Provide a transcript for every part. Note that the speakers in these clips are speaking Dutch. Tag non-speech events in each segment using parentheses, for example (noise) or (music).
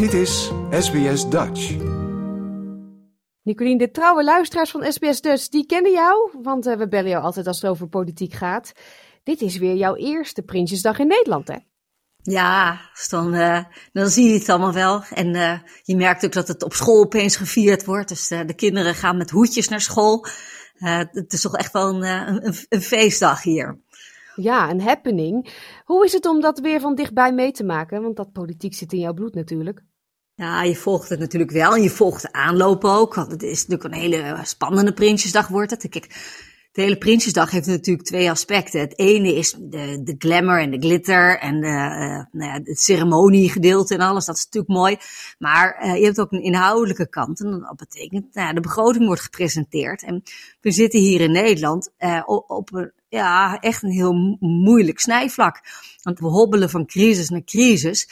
Dit is SBS Dutch. Nicolien, de trouwe luisteraars van SBS Dutch, die kennen jou, want uh, we bellen jou altijd als het over politiek gaat. Dit is weer jouw eerste Prinsjesdag in Nederland, hè? Ja, dus dan, uh, dan zie je het allemaal wel. En uh, je merkt ook dat het op school opeens gevierd wordt. Dus de kinderen gaan met hoedjes naar school. het is toch echt wel een, een, een feestdag hier. Ja, een happening. Hoe is het om dat weer van dichtbij mee te maken? Want dat politiek zit in jouw bloed natuurlijk. Ja, je volgt het natuurlijk wel en je volgt de aanloop ook. Want het is natuurlijk een hele spannende Prinsjesdag wordt het. Kijk, de hele Prinsjesdag heeft natuurlijk twee aspecten. Het ene is de, de glamour en de glitter en de, uh, nou ja, het ceremoniegedeelte en alles. Dat is natuurlijk mooi. Maar uh, je hebt ook een inhoudelijke kant. En dat betekent, nou de begroting wordt gepresenteerd. En we zitten hier in Nederland uh, op een ja, echt een heel moeilijk snijvlak. Want we hobbelen van crisis naar crisis.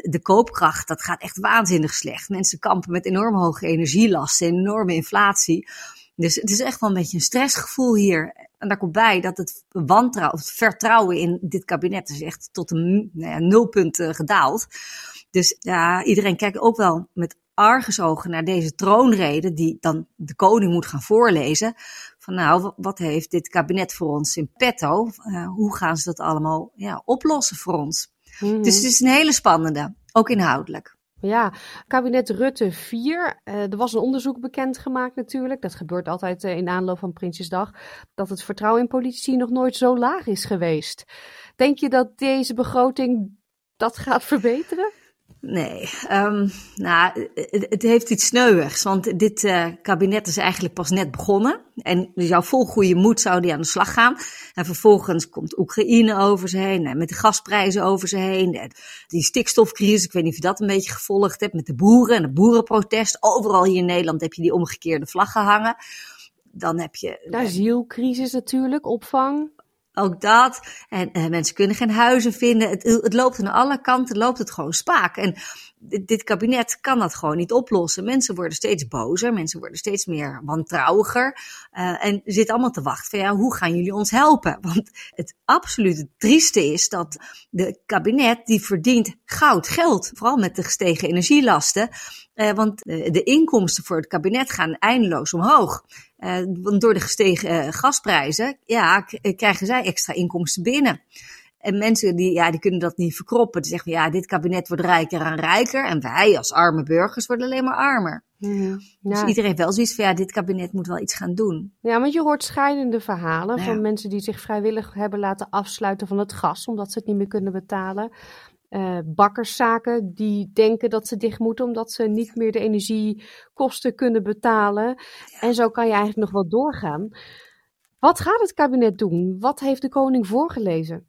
De koopkracht, dat gaat echt waanzinnig slecht. Mensen kampen met enorm hoge energielasten, enorme inflatie. Dus het is echt wel een beetje een stressgevoel hier. En daar komt bij dat het wantrouwen, het vertrouwen in dit kabinet is echt tot een nou ja, nulpunt uh, gedaald. Dus ja, iedereen kijkt ook wel met argusogen naar deze troonrede, die dan de koning moet gaan voorlezen. Van nou, wat heeft dit kabinet voor ons in petto? Uh, hoe gaan ze dat allemaal ja, oplossen voor ons? Mm. Dus het is een hele spannende, ook inhoudelijk. Ja, kabinet Rutte 4. Uh, er was een onderzoek bekendgemaakt natuurlijk. Dat gebeurt altijd uh, in aanloop van Prinsjesdag. Dat het vertrouwen in politici nog nooit zo laag is geweest. Denk je dat deze begroting dat gaat verbeteren? Nee, um, nou, het, heeft iets sneuwigs, want dit uh, kabinet is eigenlijk pas net begonnen. En dus jouw vol goede moed zou die aan de slag gaan. En vervolgens komt Oekraïne over ze heen, met de gasprijzen over ze heen. Die stikstofcrisis, ik weet niet of je dat een beetje gevolgd hebt, met de boeren en het boerenprotest. Overal hier in Nederland heb je die omgekeerde vlag gehangen. Dan heb je... De asielcrisis natuurlijk, opvang. Ook dat. En uh, mensen kunnen geen huizen vinden. Het, het, loopt aan alle kanten, loopt het gewoon spaak. En dit, kabinet kan dat gewoon niet oplossen. Mensen worden steeds bozer, mensen worden steeds meer wantrouwiger. Uh, en zitten allemaal te wachten van ja, hoe gaan jullie ons helpen? (laughs) Want het absolute trieste is dat de kabinet die verdient goud geld. Vooral met de gestegen energielasten. Uh, want de inkomsten voor het kabinet gaan eindeloos omhoog. Want door de gestegen gasprijzen, ja, krijgen zij extra inkomsten binnen. En mensen die, ja, die kunnen dat niet verkroppen. Die zeggen, ja, dit kabinet wordt rijker en rijker. En wij als arme burgers worden alleen maar armer. Mm, dus iedereen heeft wel zoiets van, ja, dit kabinet moet wel iets gaan doen. Ja, want je hoort scheidende verhalen ja. van mensen die zich vrijwillig hebben laten afsluiten van het gas, omdat ze het niet meer kunnen betalen uh, bakkerszaken die denken dat ze dicht moeten omdat ze niet meer de energiekosten kunnen betalen. En zo kan je eigenlijk nog wel doorgaan. Wat gaat het kabinet doen? Wat heeft de koning voorgelezen?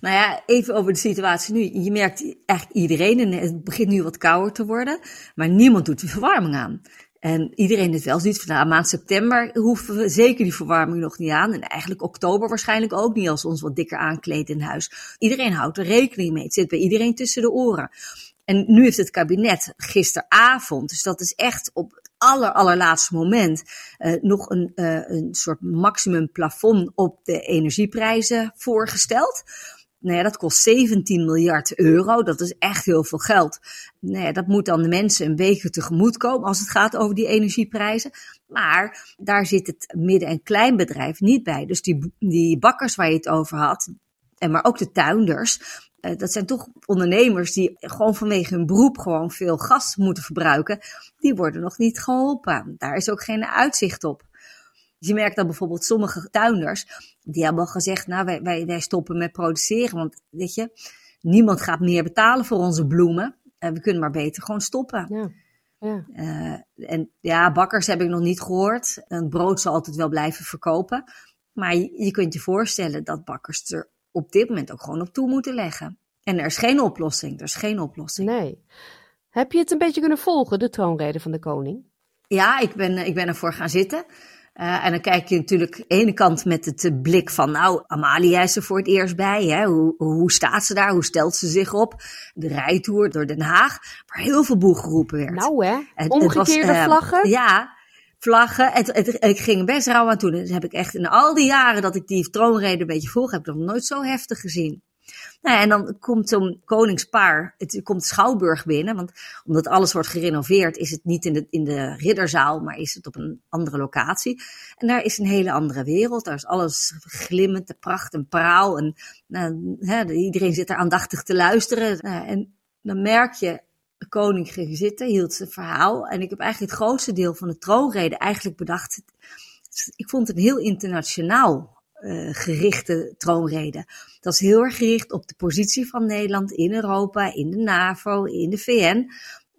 Nou ja, even over de situatie nu. Je merkt echt iedereen, en het begint nu wat kouder te worden, maar niemand doet de verwarming aan. En iedereen is wel zoiets van, nou, maand september hoeven we zeker die verwarming nog niet aan. En eigenlijk oktober waarschijnlijk ook niet als we ons wat dikker aankleden in huis. Iedereen houdt er rekening mee. Het zit bij iedereen tussen de oren. En nu heeft het kabinet gisteravond, dus dat is echt op het aller, allerlaatste moment, uh, nog een, uh, een soort maximum plafond op de energieprijzen voorgesteld. Nou ja, dat kost 17 miljard euro. Dat is echt heel veel geld. Nou ja, dat moet dan de mensen een beetje tegemoet komen als het gaat over die energieprijzen. Maar daar zit het midden- en kleinbedrijf niet bij. Dus die, die bakkers waar je het over had, en maar ook de tuinders, dat zijn toch ondernemers die gewoon vanwege hun beroep gewoon veel gas moeten verbruiken. Die worden nog niet geholpen. Daar is ook geen uitzicht op. Je merkt dat bijvoorbeeld sommige tuinders, die hebben al gezegd, nou wij, wij, wij stoppen met produceren. Want weet je, niemand gaat meer betalen voor onze bloemen. En we kunnen maar beter gewoon stoppen. Ja. Ja. Uh, en ja, bakkers heb ik nog niet gehoord. Een brood zal altijd wel blijven verkopen. Maar je, je, kunt je voorstellen dat bakkers er op dit moment ook gewoon op toe moeten leggen. En er is geen oplossing. Er is geen oplossing. Nee. Heb je het een beetje kunnen volgen, de troonrede van de koning? Ja, ik ben, ik ben ervoor gaan zitten. Uh, en dan kijk je natuurlijk aan de ene kant met het blik van, nou, Amalia is er voor het eerst bij. Hè? Hoe, hoe staat ze daar? Hoe stelt ze zich op? De rijtour door Den Haag, waar heel veel boel geroepen werd. Nou hè, het, omgekeerde het was, uh, vlaggen. Ja, vlaggen. Het, ik ging best rauw aan toe. Dat heb ik echt in al die jaren dat ik die troonrede een beetje volg, heb ik nog nooit zo heftig gezien. Nou, en dan komt zo'n koningspaar, het komt Schouwburg binnen, want omdat alles wordt gerenoveerd, is het niet in de, in de ridderzaal, maar is het op een andere locatie. En daar is een hele andere wereld, daar is alles glimmend, de pracht en praal. En nou, iedereen zit er aandachtig te luisteren. Nou, en dan merk je, koning ging zitten, hield zijn verhaal. En ik heb eigenlijk het grootste deel van de troonrede eigenlijk bedacht. Ik vond het heel internationaal uh, gerichte troonrede. Dat is heel erg gericht op de positie van Nederland in Europa, in de NAVO, in de VN.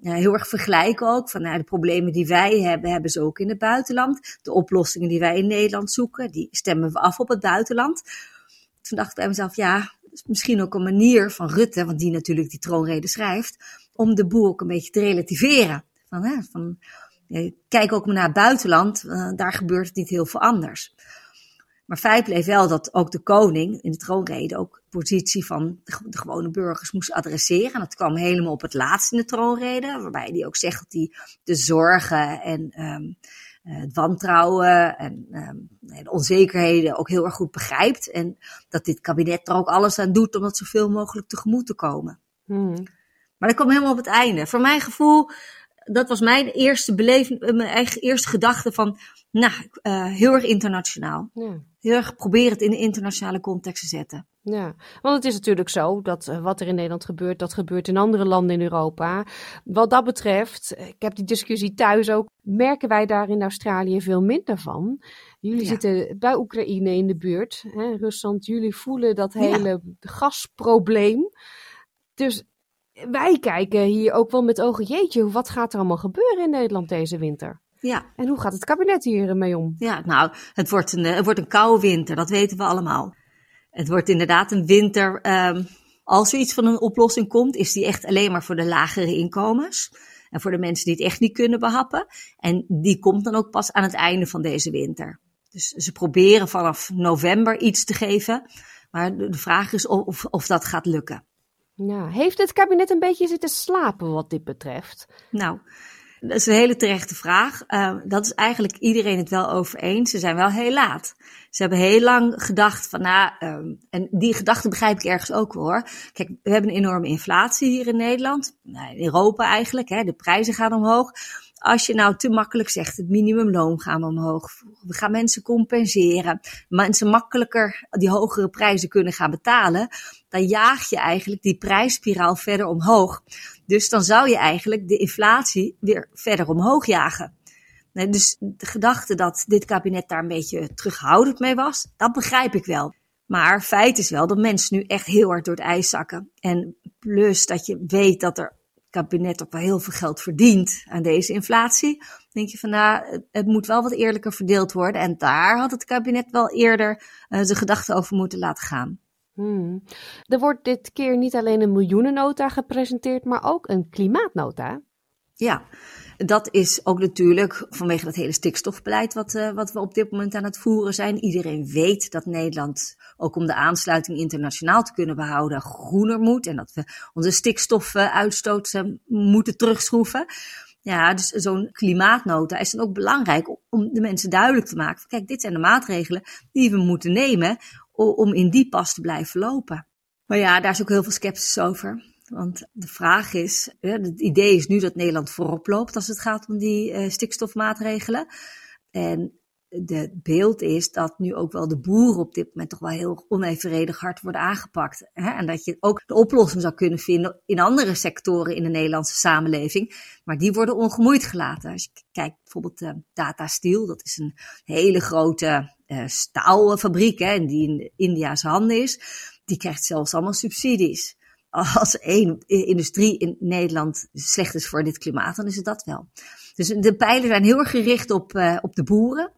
Heel erg vergelijken ook van nou, de problemen die wij hebben, hebben ze ook in het buitenland. De oplossingen die wij in Nederland zoeken, die stemmen we af op het buitenland. Toen dacht ik bij mezelf, ja, is misschien ook een manier van Rutte, want die natuurlijk die troonrede schrijft, om de boel ook een beetje te relativeren. Van, hè, van, kijk ook maar naar het buitenland, uh, daar gebeurt het niet heel veel anders. Maar feit bleef wel dat ook de koning in de troonrede ook de positie van de, gewone burgers moest adresseren. En dat kwam helemaal op het laatst in de troonrede, waarbij hij ook zegt dat hij de zorgen en um, het wantrouwen en um, de onzekerheden ook heel erg goed begrijpt. En dat dit kabinet er ook alles aan doet om dat zoveel mogelijk tegemoet te komen. Hmm. Maar dat kwam helemaal op het einde. Voor mijn gevoel, dat was mijn eerste beleving, mijn eigen eerste gedachte van, nou, uh, heel erg internationaal. Ja. Heel erg proberen het in de internationale context te zetten. Ja, want het is natuurlijk zo dat uh, wat er in Nederland gebeurt, dat gebeurt in andere landen in Europa. Wat dat betreft, ik heb die discussie thuis ook, merken wij daar in Australië veel minder van. Jullie zitten bij Oekraïne in de buurt, hè, Rusland, jullie voelen dat hele gasprobleem. Dus wij kijken hier ook wel met ogen, jeetje, wat gaat er allemaal gebeuren in Nederland deze winter? Ja. En hoe gaat het kabinet hiermee om? Ja, nou, het wordt een, het wordt een koude winter, dat weten we allemaal. Het wordt inderdaad een winter. Um, als er iets van een oplossing komt, is die echt alleen maar voor de lagere inkomens. En voor de mensen die het echt niet kunnen behappen. En die komt dan ook pas aan het einde van deze winter. Dus ze proberen vanaf november iets te geven. Maar de vraag is of, of dat gaat lukken. Ja, heeft het kabinet een beetje zitten slapen wat dit betreft? Nou, dat is een hele terechte vraag. Uh, dat is eigenlijk iedereen het wel over eens. Ze zijn wel heel laat. Ze hebben heel lang gedacht van, nou, um, en die gedachte begrijp ik ergens ook wel hoor. Kijk, we hebben een enorme inflatie hier in Nederland, nou, in Europa eigenlijk. Hè, de prijzen gaan omhoog. Als je nou te makkelijk zegt, het minimumloon gaan we omhoog. We gaan mensen compenseren. Mensen makkelijker die hogere prijzen kunnen gaan betalen. Dan jaag je eigenlijk die prijsspiraal verder omhoog. Dus dan zou je eigenlijk de inflatie weer verder omhoog jagen. dus de gedachte dat dit kabinet daar een beetje terughoudend mee was, dat begrijp ik wel. Maar feit is wel dat mensen nu echt heel hard door het ijs zakken. En plus dat je weet dat er kabinet ook wel heel veel geld verdient aan deze inflatie. denk je van nou, het moet wel wat eerlijker verdeeld worden. En daar had het kabinet wel eerder uh, zijn gedachten over moeten laten gaan. Hmm. Er wordt dit keer niet alleen een miljoenennota gepresenteerd, maar ook een klimaatnota. Ja, dat is ook natuurlijk vanwege dat hele stikstofbeleid wat, uh, wat we op dit moment aan het voeren zijn. Iedereen weet dat Nederland, ook om de aansluiting internationaal te kunnen behouden, groener moet. En dat we onze stikstofuitstoot uh, moeten terugschroeven. Ja, dus zo'n klimaatnota is dan ook belangrijk om de mensen duidelijk te maken. Kijk, dit zijn de maatregelen die we moeten nemen om in die pas te blijven lopen. Maar ja, daar is ook heel veel sceptisch over. Want de vraag is, het idee is nu dat Nederland voorop loopt als het gaat om die uh, stikstofmaatregelen. En de beeld is dat nu ook wel de boeren op dit moment toch wel heel onevenredig hard worden aangepakt. En dat je ook de oplossing zou kunnen vinden in andere sectoren in de Nederlandse samenleving. Maar die worden ongemoeid gelaten. Als je kijkt bijvoorbeeld uh, Tata Steel, dat is een hele grote uh, staalfabriek hè, die in India's handen is. Die krijgt zelfs allemaal subsidies (laughs) als één industrie in Nederland slecht is voor dit klimaat, dan is het dat wel. Dus de pijlen zijn heel erg gericht op, uh, op de boeren.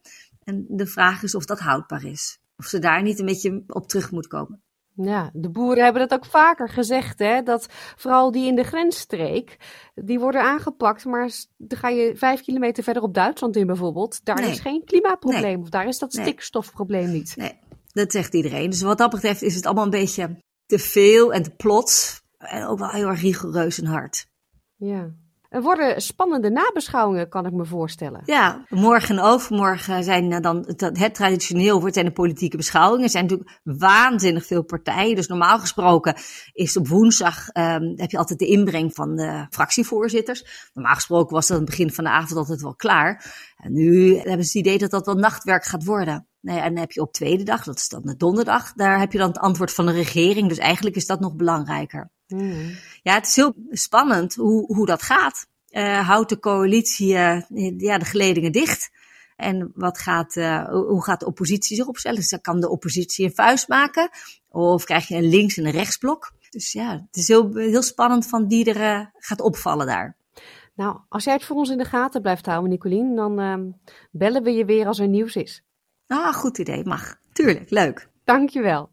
En de vraag is of dat houdbaar is. Of ze daar niet een beetje op terug moet komen. Ja, de boeren hebben dat ook vaker gezegd, hè? Dat vooral die in de grensstreek, die worden aangepakt. Maar dan ga je vijf kilometer verder op Duitsland in bijvoorbeeld. Daar is geen klimaatprobleem. Of daar is dat stikstofprobleem niet. Nee, dat zegt iedereen. Dus wat dat betreft is het allemaal een beetje te veel en te plots. En ook wel heel erg rigoureus en hard. Ja. Er worden spannende nabeschouwingen, kan ik me voorstellen. Ja, morgen en overmorgen zijn dan het traditioneel wordt zijn de politieke beschouwingen. Er zijn natuurlijk waanzinnig veel partijen. Dus normaal gesproken is op woensdag um, heb je altijd de inbreng van de fractievoorzitters. Normaal gesproken was dat aan het begin van de avond altijd wel klaar. En nu hebben ze het idee dat dat wel nachtwerk gaat worden. Nee, en dan heb je op tweede dag, dat is dan de donderdag, daar heb je dan het antwoord van de regering. Dus eigenlijk is dat nog belangrijker. Ja, het is heel spannend hoe, hoe dat gaat. Uh, houdt de coalitie uh, ja, de geledingen dicht? En wat gaat, uh, hoe gaat de oppositie zich opstellen? Dus kan de oppositie een vuist maken? Of krijg je een links- en een rechtsblok? Dus ja, het is heel, heel spannend van wie er gaat opvallen daar. Nou, als jij het voor ons in de gaten blijft houden, Nicolien, dan ehm, bellen we je weer als er nieuws is. Ah, goed idee, mag. Tuurlijk, leuk. Dankjewel.